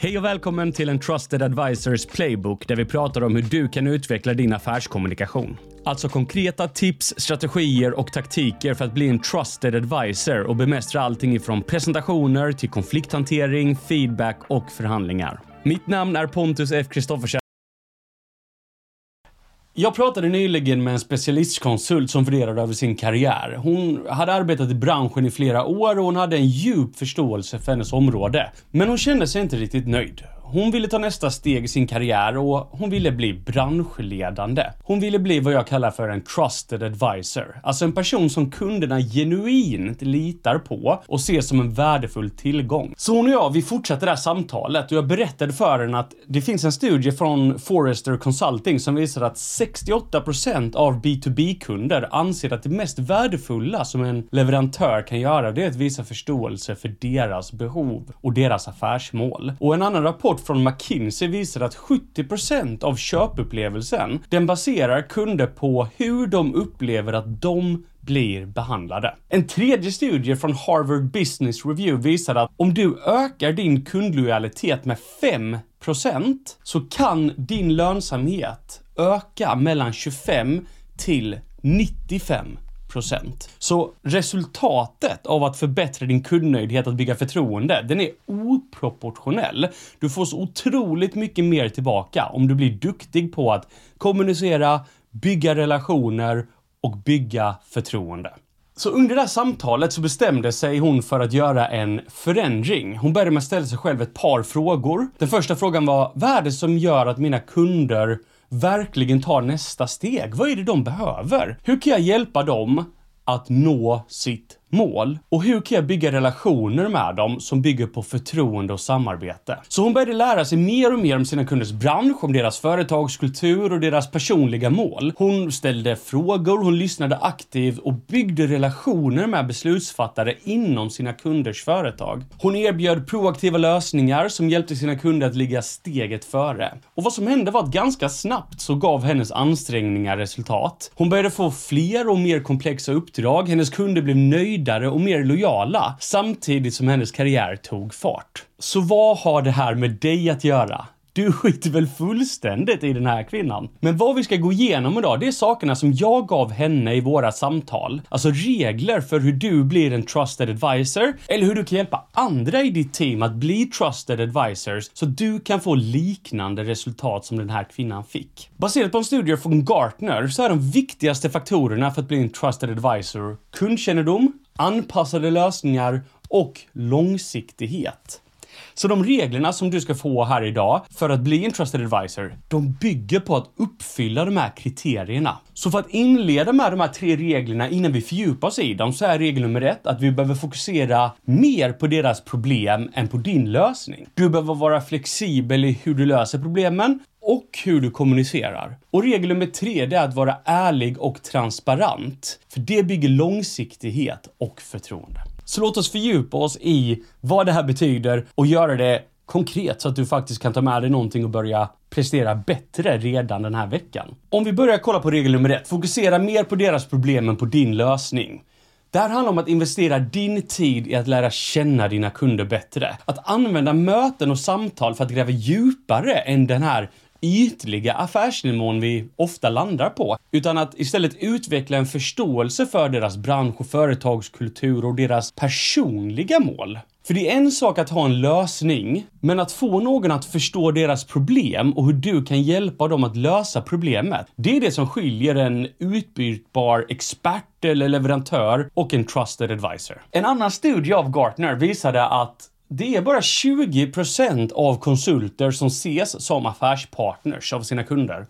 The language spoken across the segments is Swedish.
Hej och välkommen till en Trusted Advisors Playbook där vi pratar om hur du kan utveckla din affärskommunikation. Alltså konkreta tips, strategier och taktiker för att bli en trusted advisor och bemästra allting ifrån presentationer till konflikthantering, feedback och förhandlingar. Mitt namn är Pontus F. Kristoffersen. Jag pratade nyligen med en specialistkonsult som funderade över sin karriär. Hon hade arbetat i branschen i flera år och hon hade en djup förståelse för hennes område. Men hon kände sig inte riktigt nöjd. Hon ville ta nästa steg i sin karriär och hon ville bli branschledande. Hon ville bli vad jag kallar för en trusted advisor. Alltså en person som kunderna genuint litar på och ser som en värdefull tillgång. Så hon och jag, vi fortsatte det här samtalet och jag berättade för henne att det finns en studie från Forrester Consulting som visar att 68% av B2B-kunder anser att det mest värdefulla som en leverantör kan göra det är att visa förståelse för deras behov och deras affärsmål. Och en annan rapport rapport från McKinsey visar att 70% av köpupplevelsen, den baserar kunder på hur de upplever att de blir behandlade. En tredje studie från Harvard Business Review visar att om du ökar din kundlojalitet med 5% så kan din lönsamhet öka mellan 25 till 95 procent. så resultatet av att förbättra din kundnöjdhet, att bygga förtroende, den är oproportionell. Du får så otroligt mycket mer tillbaka om du blir duktig på att kommunicera, bygga relationer och bygga förtroende. Så under det här samtalet så bestämde sig hon för att göra en förändring. Hon började med att ställa sig själv ett par frågor. Den första frågan var, vad är det som gör att mina kunder verkligen tar nästa steg. Vad är det de behöver? Hur kan jag hjälpa dem att nå sitt mål och hur kan jag bygga relationer med dem som bygger på förtroende och samarbete? Så hon började lära sig mer och mer om sina kunders bransch, om deras företagskultur och deras personliga mål. Hon ställde frågor, hon lyssnade aktivt och byggde relationer med beslutsfattare inom sina kunders företag. Hon erbjöd proaktiva lösningar som hjälpte sina kunder att ligga steget före. Och vad som hände var att ganska snabbt så gav hennes ansträngningar resultat. Hon började få fler och mer komplexa uppdrag, hennes kunder blev nöjda nöjdare och mer lojala samtidigt som hennes karriär tog fart. Så vad har det här med dig att göra? Du skiter väl fullständigt i den här kvinnan. Men vad vi ska gå igenom idag, det är sakerna som jag gav henne i våra samtal. Alltså regler för hur du blir en trusted advisor eller hur du kan hjälpa andra i ditt team att bli trusted advisors så du kan få liknande resultat som den här kvinnan fick. Baserat på en studie från Gartner så är de viktigaste faktorerna för att bli en trusted advisor kundkännedom, anpassade lösningar och långsiktighet. Så de reglerna som du ska få här idag för att bli en trusted advisor, de bygger på att uppfylla de här kriterierna. Så för att inleda med de här tre reglerna innan vi fördjupar oss i dem så är regel nummer ett att vi behöver fokusera mer på deras problem än på din lösning. Du behöver vara flexibel i hur du löser problemen och hur du kommunicerar. Och regel nummer tre, det är att vara ärlig och transparent. För det bygger långsiktighet och förtroende. Så låt oss fördjupa oss i vad det här betyder och göra det konkret så att du faktiskt kan ta med dig någonting och börja prestera bättre redan den här veckan. Om vi börjar kolla på regel nummer ett, fokusera mer på deras problem än på din lösning. Det här handlar om att investera din tid i att lära känna dina kunder bättre. Att använda möten och samtal för att gräva djupare än den här ytliga affärsnivån vi ofta landar på, utan att istället utveckla en förståelse för deras bransch och företagskultur och deras personliga mål. För det är en sak att ha en lösning, men att få någon att förstå deras problem och hur du kan hjälpa dem att lösa problemet. Det är det som skiljer en utbytbar expert eller leverantör och en trusted advisor. En annan studie av Gartner visade att det är bara 20% av konsulter som ses som affärspartners av sina kunder.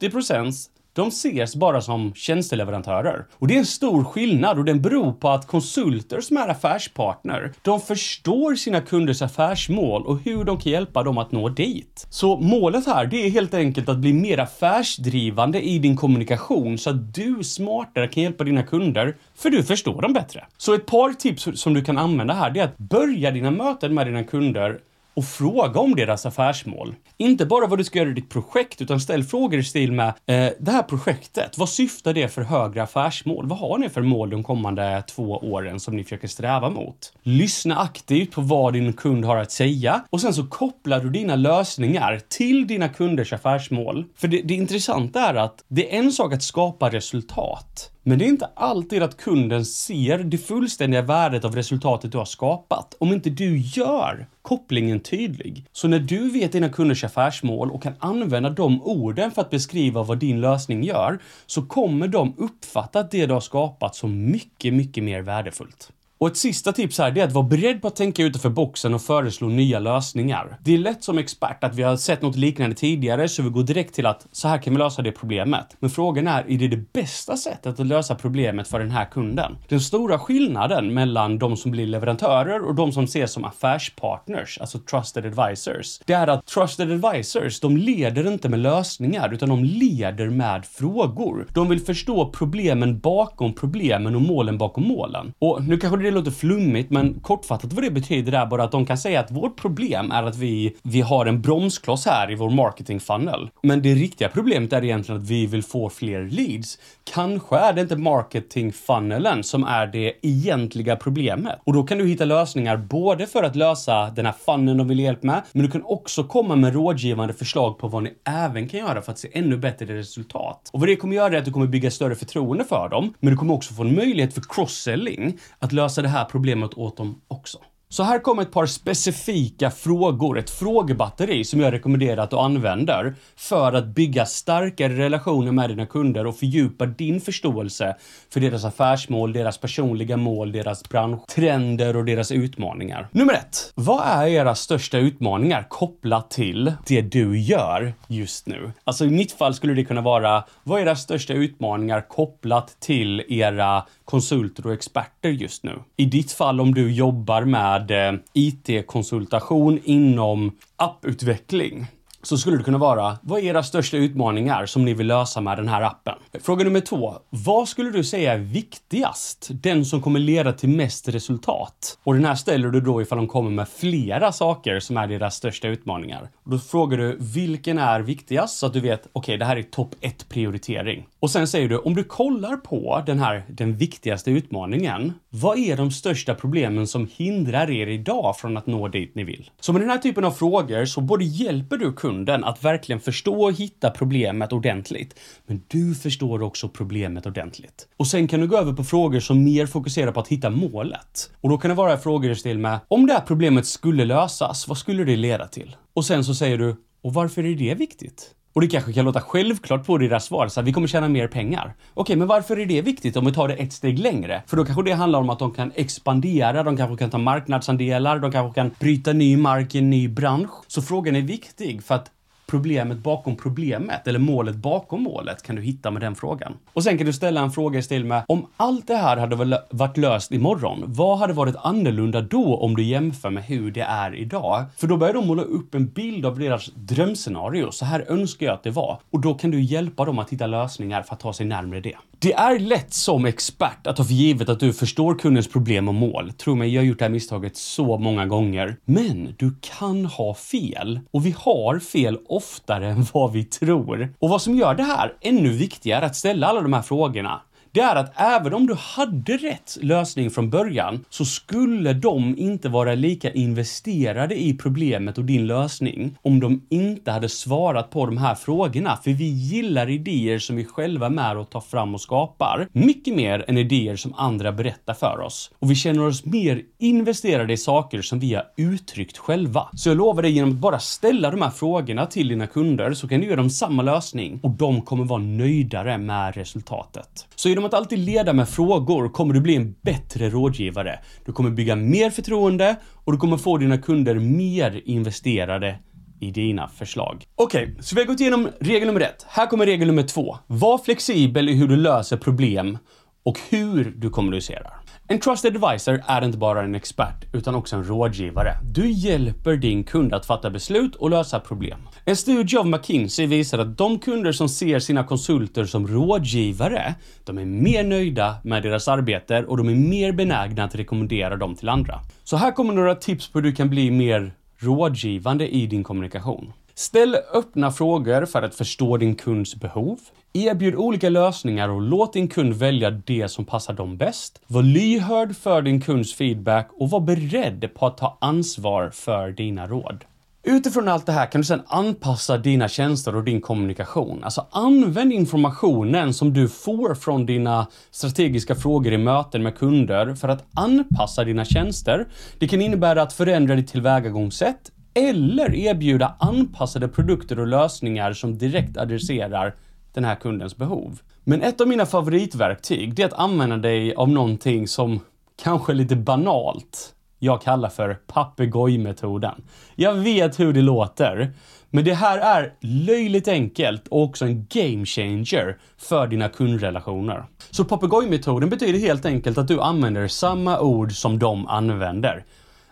80% de ses bara som tjänsteleverantörer. Och det är en stor skillnad och den beror på att konsulter som är affärspartner, de förstår sina kunders affärsmål och hur de kan hjälpa dem att nå dit. Så målet här, det är helt enkelt att bli mer affärsdrivande i din kommunikation så att du smartare kan hjälpa dina kunder, för du förstår dem bättre. Så ett par tips som du kan använda här, det är att börja dina möten med dina kunder och fråga om deras affärsmål. Inte bara vad du ska göra i ditt projekt, utan ställ frågor i stil med eh, det här projektet, vad syftar det för högre affärsmål? Vad har ni för mål de kommande två åren som ni försöker sträva mot? Lyssna aktivt på vad din kund har att säga och sen så kopplar du dina lösningar till dina kunders affärsmål. För det, det intressanta är att det är en sak att skapa resultat. Men det är inte alltid att kunden ser det fullständiga värdet av resultatet du har skapat om inte du gör kopplingen tydlig. Så när du vet dina kunders affärsmål och kan använda de orden för att beskriva vad din lösning gör så kommer de uppfatta att det du har skapat som mycket, mycket mer värdefullt. Och ett sista tips här, det är att vara beredd på att tänka utanför boxen och föreslå nya lösningar. Det är lätt som expert att vi har sett något liknande tidigare, så vi går direkt till att så här kan vi lösa det problemet. Men frågan är, är det det bästa sättet att lösa problemet för den här kunden? Den stora skillnaden mellan de som blir leverantörer och de som ses som affärspartners, alltså trusted advisors, det är att trusted advisors, de leder inte med lösningar, utan de leder med frågor. De vill förstå problemen bakom problemen och målen bakom målen. Och nu kanske det det låter flummigt, men kortfattat vad det betyder är bara att de kan säga att vårt problem är att vi, vi har en bromskloss här i vår marketing funnel. Men det riktiga problemet är egentligen att vi vill få fler leads. Kanske är det inte marketing funnelen som är det egentliga problemet. Och då kan du hitta lösningar både för att lösa den här funneln de vill hjälp med, men du kan också komma med rådgivande förslag på vad ni även kan göra för att se ännu bättre resultat. Och vad det kommer göra är att du kommer bygga större förtroende för dem, men du kommer också få en möjlighet för cross-selling att lösa lösa det här problemet åt dem också. Så här kommer ett par specifika frågor, ett frågebatteri som jag rekommenderar att du använder för att bygga starkare relationer med dina kunder och fördjupa din förståelse för deras affärsmål, deras personliga mål, deras branschtrender och deras utmaningar. Nummer ett. Vad är era största utmaningar kopplat till det du gör just nu? Alltså i mitt fall skulle det kunna vara, vad är era största utmaningar kopplat till era konsulter och experter just nu? I ditt fall om du jobbar med eh, IT-konsultation inom apputveckling så skulle det kunna vara, vad är era största utmaningar som ni vill lösa med den här appen? Fråga nummer två. Vad skulle du säga är viktigast? Den som kommer leda till mest resultat? Och den här ställer du då ifall de kommer med flera saker som är deras största utmaningar. Då frågar du, vilken är viktigast? Så att du vet, okej, okay, det här är topp 1 prioritering. Och sen säger du, om du kollar på den här, den viktigaste utmaningen, vad är de största problemen som hindrar er idag från att nå dit ni vill? Så med den här typen av frågor så både hjälper du kunden att verkligen förstå och hitta problemet ordentligt, men du förstår också problemet ordentligt. Och sen kan du gå över på frågor som mer fokuserar på att hitta målet. Och då kan det vara frågor i stil med, om det här problemet skulle lösas, vad skulle det leda till? Och sen så säger du, och varför är det viktigt? Och det kanske kan låta självklart på deras svar, så att vi kommer tjäna mer pengar. Okej, men varför är det viktigt om vi tar det ett steg längre? För då kanske det handlar om att de kan expandera, de kanske kan ta marknadsandelar, de kanske kan bryta ny mark i en ny bransch. Så frågan är viktig för att problemet bakom problemet eller målet bakom målet kan du hitta med den frågan. Och sen kan du ställa en fråga i stil med om allt det här hade varit löst imorgon, vad hade varit annorlunda då om du jämför med hur det är idag? För då börjar de måla upp en bild av deras drömscenario. Så här önskar jag att det var. Och då kan du hjälpa dem att hitta lösningar för att ta sig närmare det. Det är lätt som expert att ta för givet att du förstår kundens problem och mål. Tro mig, jag har gjort det här misstaget så många gånger. Men du kan ha fel. Och vi har fel oftare än vad vi tror. Och vad som gör det här ännu viktigare att ställa alla de här frågorna det är att även om du hade rätt lösning från början så skulle de inte vara lika investerade i problemet och din lösning om de inte hade svarat på de här frågorna. För vi gillar idéer som vi själva är med och tar fram och skapar mycket mer än idéer som andra berättar för oss. Och vi känner oss mer investerade i saker som vi har uttryckt själva. Så jag lovar dig, genom att bara ställa de här frågorna till dina kunder så kan du ge dem samma lösning och de kommer vara nöjdare med resultatet. Så genom att alltid leda med frågor kommer du bli en bättre rådgivare. Du kommer bygga mer förtroende och du kommer få dina kunder mer investerade i dina förslag. Okej, okay, så vi har gått igenom regel nummer ett. Här kommer regel nummer två. Var flexibel i hur du löser problem och hur du kommunicerar. En trusted advisor är inte bara en expert, utan också en rådgivare. Du hjälper din kund att fatta beslut och lösa problem. En studie av McKinsey visar att de kunder som ser sina konsulter som rådgivare, de är mer nöjda med deras arbete och de är mer benägna att rekommendera dem till andra. Så här kommer några tips på hur du kan bli mer rådgivande i din kommunikation. Ställ öppna frågor för att förstå din kunds behov. Erbjud olika lösningar och låt din kund välja det som passar dem bäst. Var lyhörd för din kunds feedback och var beredd på att ta ansvar för dina råd. Utifrån allt det här kan du sedan anpassa dina tjänster och din kommunikation. Alltså använd informationen som du får från dina strategiska frågor i möten med kunder för att anpassa dina tjänster. Det kan innebära att förändra ditt tillvägagångssätt eller erbjuda anpassade produkter och lösningar som direkt adresserar den här kundens behov. Men ett av mina favoritverktyg, det är att använda dig av någonting som kanske är lite banalt jag kallar för papegojmetoden. Jag vet hur det låter, men det här är löjligt enkelt och också en game changer för dina kundrelationer. Så papegojmetoden betyder helt enkelt att du använder samma ord som de använder.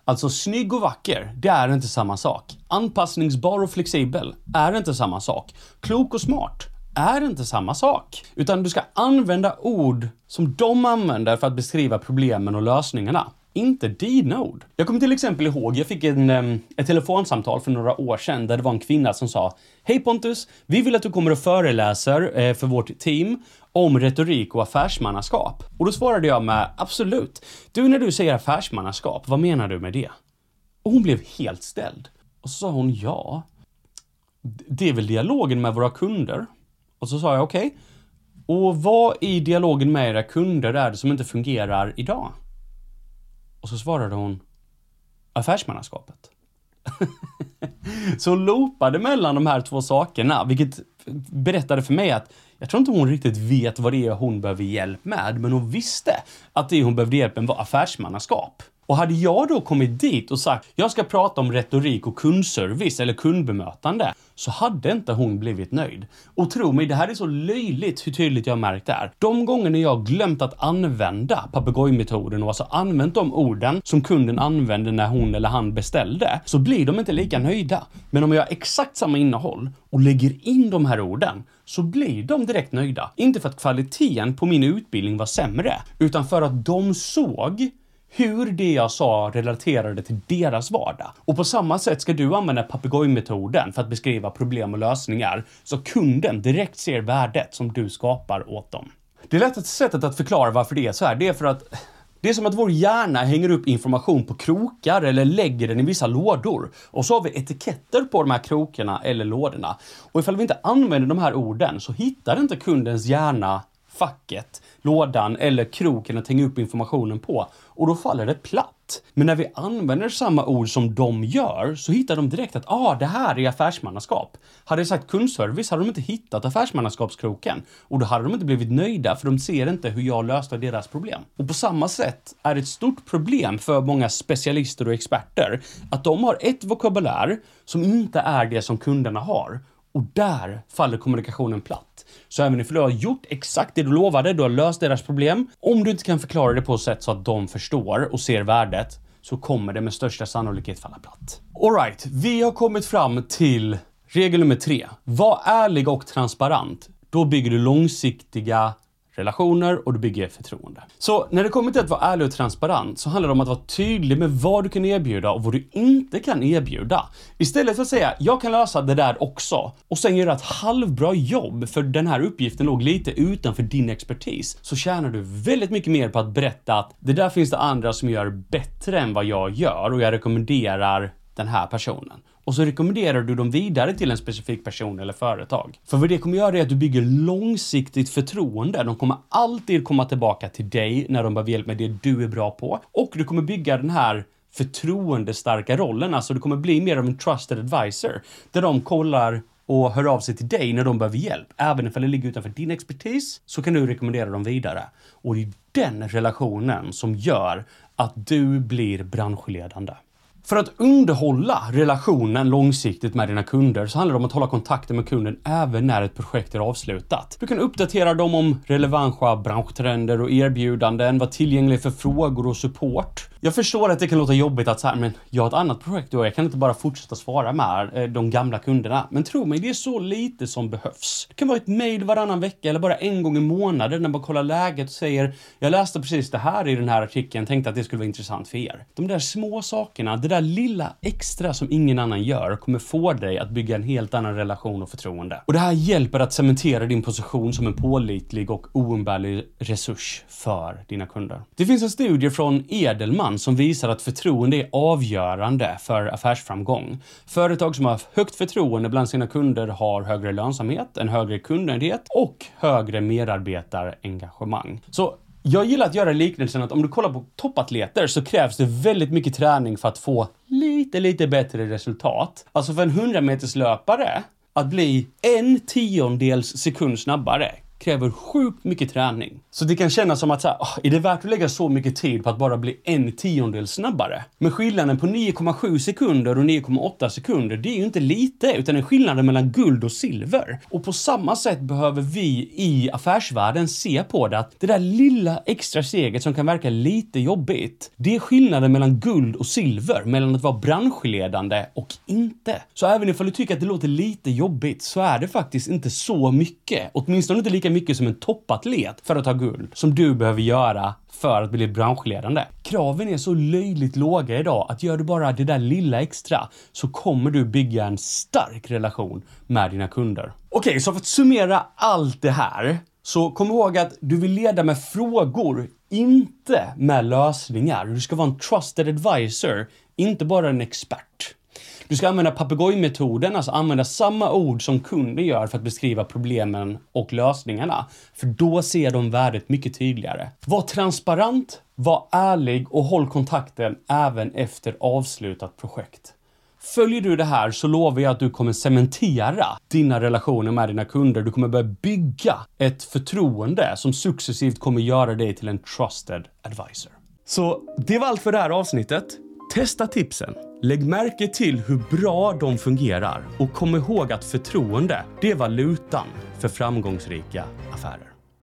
Alltså snygg och vacker, det är inte samma sak. Anpassningsbar och flexibel är inte samma sak. Klok och smart är inte samma sak. Utan du ska använda ord som de använder för att beskriva problemen och lösningarna inte dina ord. Jag kommer till exempel ihåg, jag fick en, ett telefonsamtal för några år sedan där det var en kvinna som sa Hej Pontus! Vi vill att du kommer och föreläser eh, för vårt team om retorik och affärsmannaskap. Och då svarade jag med absolut. Du, när du säger affärsmannaskap, vad menar du med det? Och hon blev helt ställd. Och så sa hon ja. Det är väl dialogen med våra kunder? Och så sa jag okej. Okay. Och vad i dialogen med era kunder är det som inte fungerar idag? Och så svarade hon affärsmannaskapet. så hon loopade mellan de här två sakerna, vilket berättade för mig att jag tror inte hon riktigt vet vad det är hon behöver hjälp med, men hon visste att det hon behövde hjälp med var affärsmannaskap. Och hade jag då kommit dit och sagt jag ska prata om retorik och kundservice eller kundbemötande så hade inte hon blivit nöjd. Och tro mig, det här är så löjligt hur tydligt jag märkt det är. De gånger jag glömt att använda papegojmetoden och alltså använt de orden som kunden använde när hon eller han beställde så blir de inte lika nöjda. Men om jag har exakt samma innehåll och lägger in de här orden så blir de direkt nöjda. Inte för att kvaliteten på min utbildning var sämre, utan för att de såg hur det jag sa relaterade till deras vardag. Och på samma sätt ska du använda papegojmetoden för att beskriva problem och lösningar så kunden direkt ser värdet som du skapar åt dem. Det lättaste sättet att förklara varför det är så här, det är för att det är som att vår hjärna hänger upp information på krokar eller lägger den i vissa lådor. Och så har vi etiketter på de här krokarna eller lådorna. Och ifall vi inte använder de här orden så hittar inte kundens hjärna facket, lådan eller kroken att hänga upp informationen på och då faller det platt. Men när vi använder samma ord som de gör så hittar de direkt att ah, det här är affärsmannaskap. Hade jag sagt kundservice hade de inte hittat affärsmannaskapskroken och då hade de inte blivit nöjda för de ser inte hur jag löste deras problem. Och på samma sätt är det ett stort problem för många specialister och experter att de har ett vokabulär som inte är det som kunderna har och där faller kommunikationen platt. Så även om du har gjort exakt det du lovade, du har löst deras problem, om du inte kan förklara det på ett sätt så att de förstår och ser värdet, så kommer det med största sannolikhet falla platt. Alright, vi har kommit fram till regel nummer tre. Var ärlig och transparent. Då bygger du långsiktiga relationer och du bygger förtroende. Så när det kommer till att vara ärlig och transparent så handlar det om att vara tydlig med vad du kan erbjuda och vad du inte kan erbjuda. Istället för att säga jag kan lösa det där också och sen göra ett halvbra jobb för den här uppgiften låg lite utanför din expertis så tjänar du väldigt mycket mer på att berätta att det där finns det andra som gör bättre än vad jag gör och jag rekommenderar den här personen. Och så rekommenderar du dem vidare till en specifik person eller företag. För vad det kommer göra är att du bygger långsiktigt förtroende. De kommer alltid komma tillbaka till dig när de behöver hjälp med det du är bra på. Och du kommer bygga den här förtroendestarka rollen, alltså du kommer bli mer av en trusted advisor. Där de kollar och hör av sig till dig när de behöver hjälp. Även ifall det ligger utanför din expertis så kan du rekommendera dem vidare. Och det är den relationen som gör att du blir branschledande. För att underhålla relationen långsiktigt med dina kunder så handlar det om att hålla kontakten med kunden även när ett projekt är avslutat. Du kan uppdatera dem om relevanta branschtrender och erbjudanden, vara tillgänglig för frågor och support. Jag förstår att det kan låta jobbigt att så här, men jag har ett annat projekt och jag kan inte bara fortsätta svara med eh, de gamla kunderna. Men tro mig, det är så lite som behövs. Det kan vara ett mail varannan vecka eller bara en gång i månaden när man kollar läget och säger jag läste precis det här i den här artikeln, tänkte att det skulle vara intressant för er. De där små sakerna, det där lilla extra som ingen annan gör kommer få dig att bygga en helt annan relation och förtroende. Och det här hjälper att cementera din position som en pålitlig och oumbärlig resurs för dina kunder. Det finns en studie från Edelman som visar att förtroende är avgörande för affärsframgång. Företag som har högt förtroende bland sina kunder har högre lönsamhet, en högre kundnöjdhet och högre medarbetarengagemang. Så jag gillar att göra liknelsen att om du kollar på toppatleter så krävs det väldigt mycket träning för att få lite, lite bättre resultat. Alltså för en 100 meterslöpare att bli en tiondels sekund snabbare kräver sjukt mycket träning. Så det kan kännas som att så här, oh, är det värt att lägga så mycket tid på att bara bli en tiondel snabbare? Men skillnaden på 9,7 sekunder och 9,8 sekunder, det är ju inte lite, utan det är skillnaden mellan guld och silver. Och på samma sätt behöver vi i affärsvärlden se på det att det där lilla extra steget som kan verka lite jobbigt, det är skillnaden mellan guld och silver, mellan att vara branschledande och inte. Så även ifall du tycker att det låter lite jobbigt så är det faktiskt inte så mycket, åtminstone inte lika mycket som en toppatlet för att ta guld som du behöver göra för att bli branschledande. Kraven är så löjligt låga idag att gör du bara det där lilla extra så kommer du bygga en stark relation med dina kunder. Okej, okay, så för att summera allt det här så kom ihåg att du vill leda med frågor, inte med lösningar. Du ska vara en trusted advisor, inte bara en expert. Du ska använda papegojmetoden, alltså använda samma ord som kunden gör för att beskriva problemen och lösningarna. För då ser de värdet mycket tydligare. Var transparent, var ärlig och håll kontakten även efter avslutat projekt. Följer du det här så lovar jag att du kommer cementera dina relationer med dina kunder. Du kommer börja bygga ett förtroende som successivt kommer göra dig till en trusted advisor. Så det var allt för det här avsnittet. Testa tipsen. Lägg märke till hur bra de fungerar och kom ihåg att förtroende, det är valutan för framgångsrika affärer.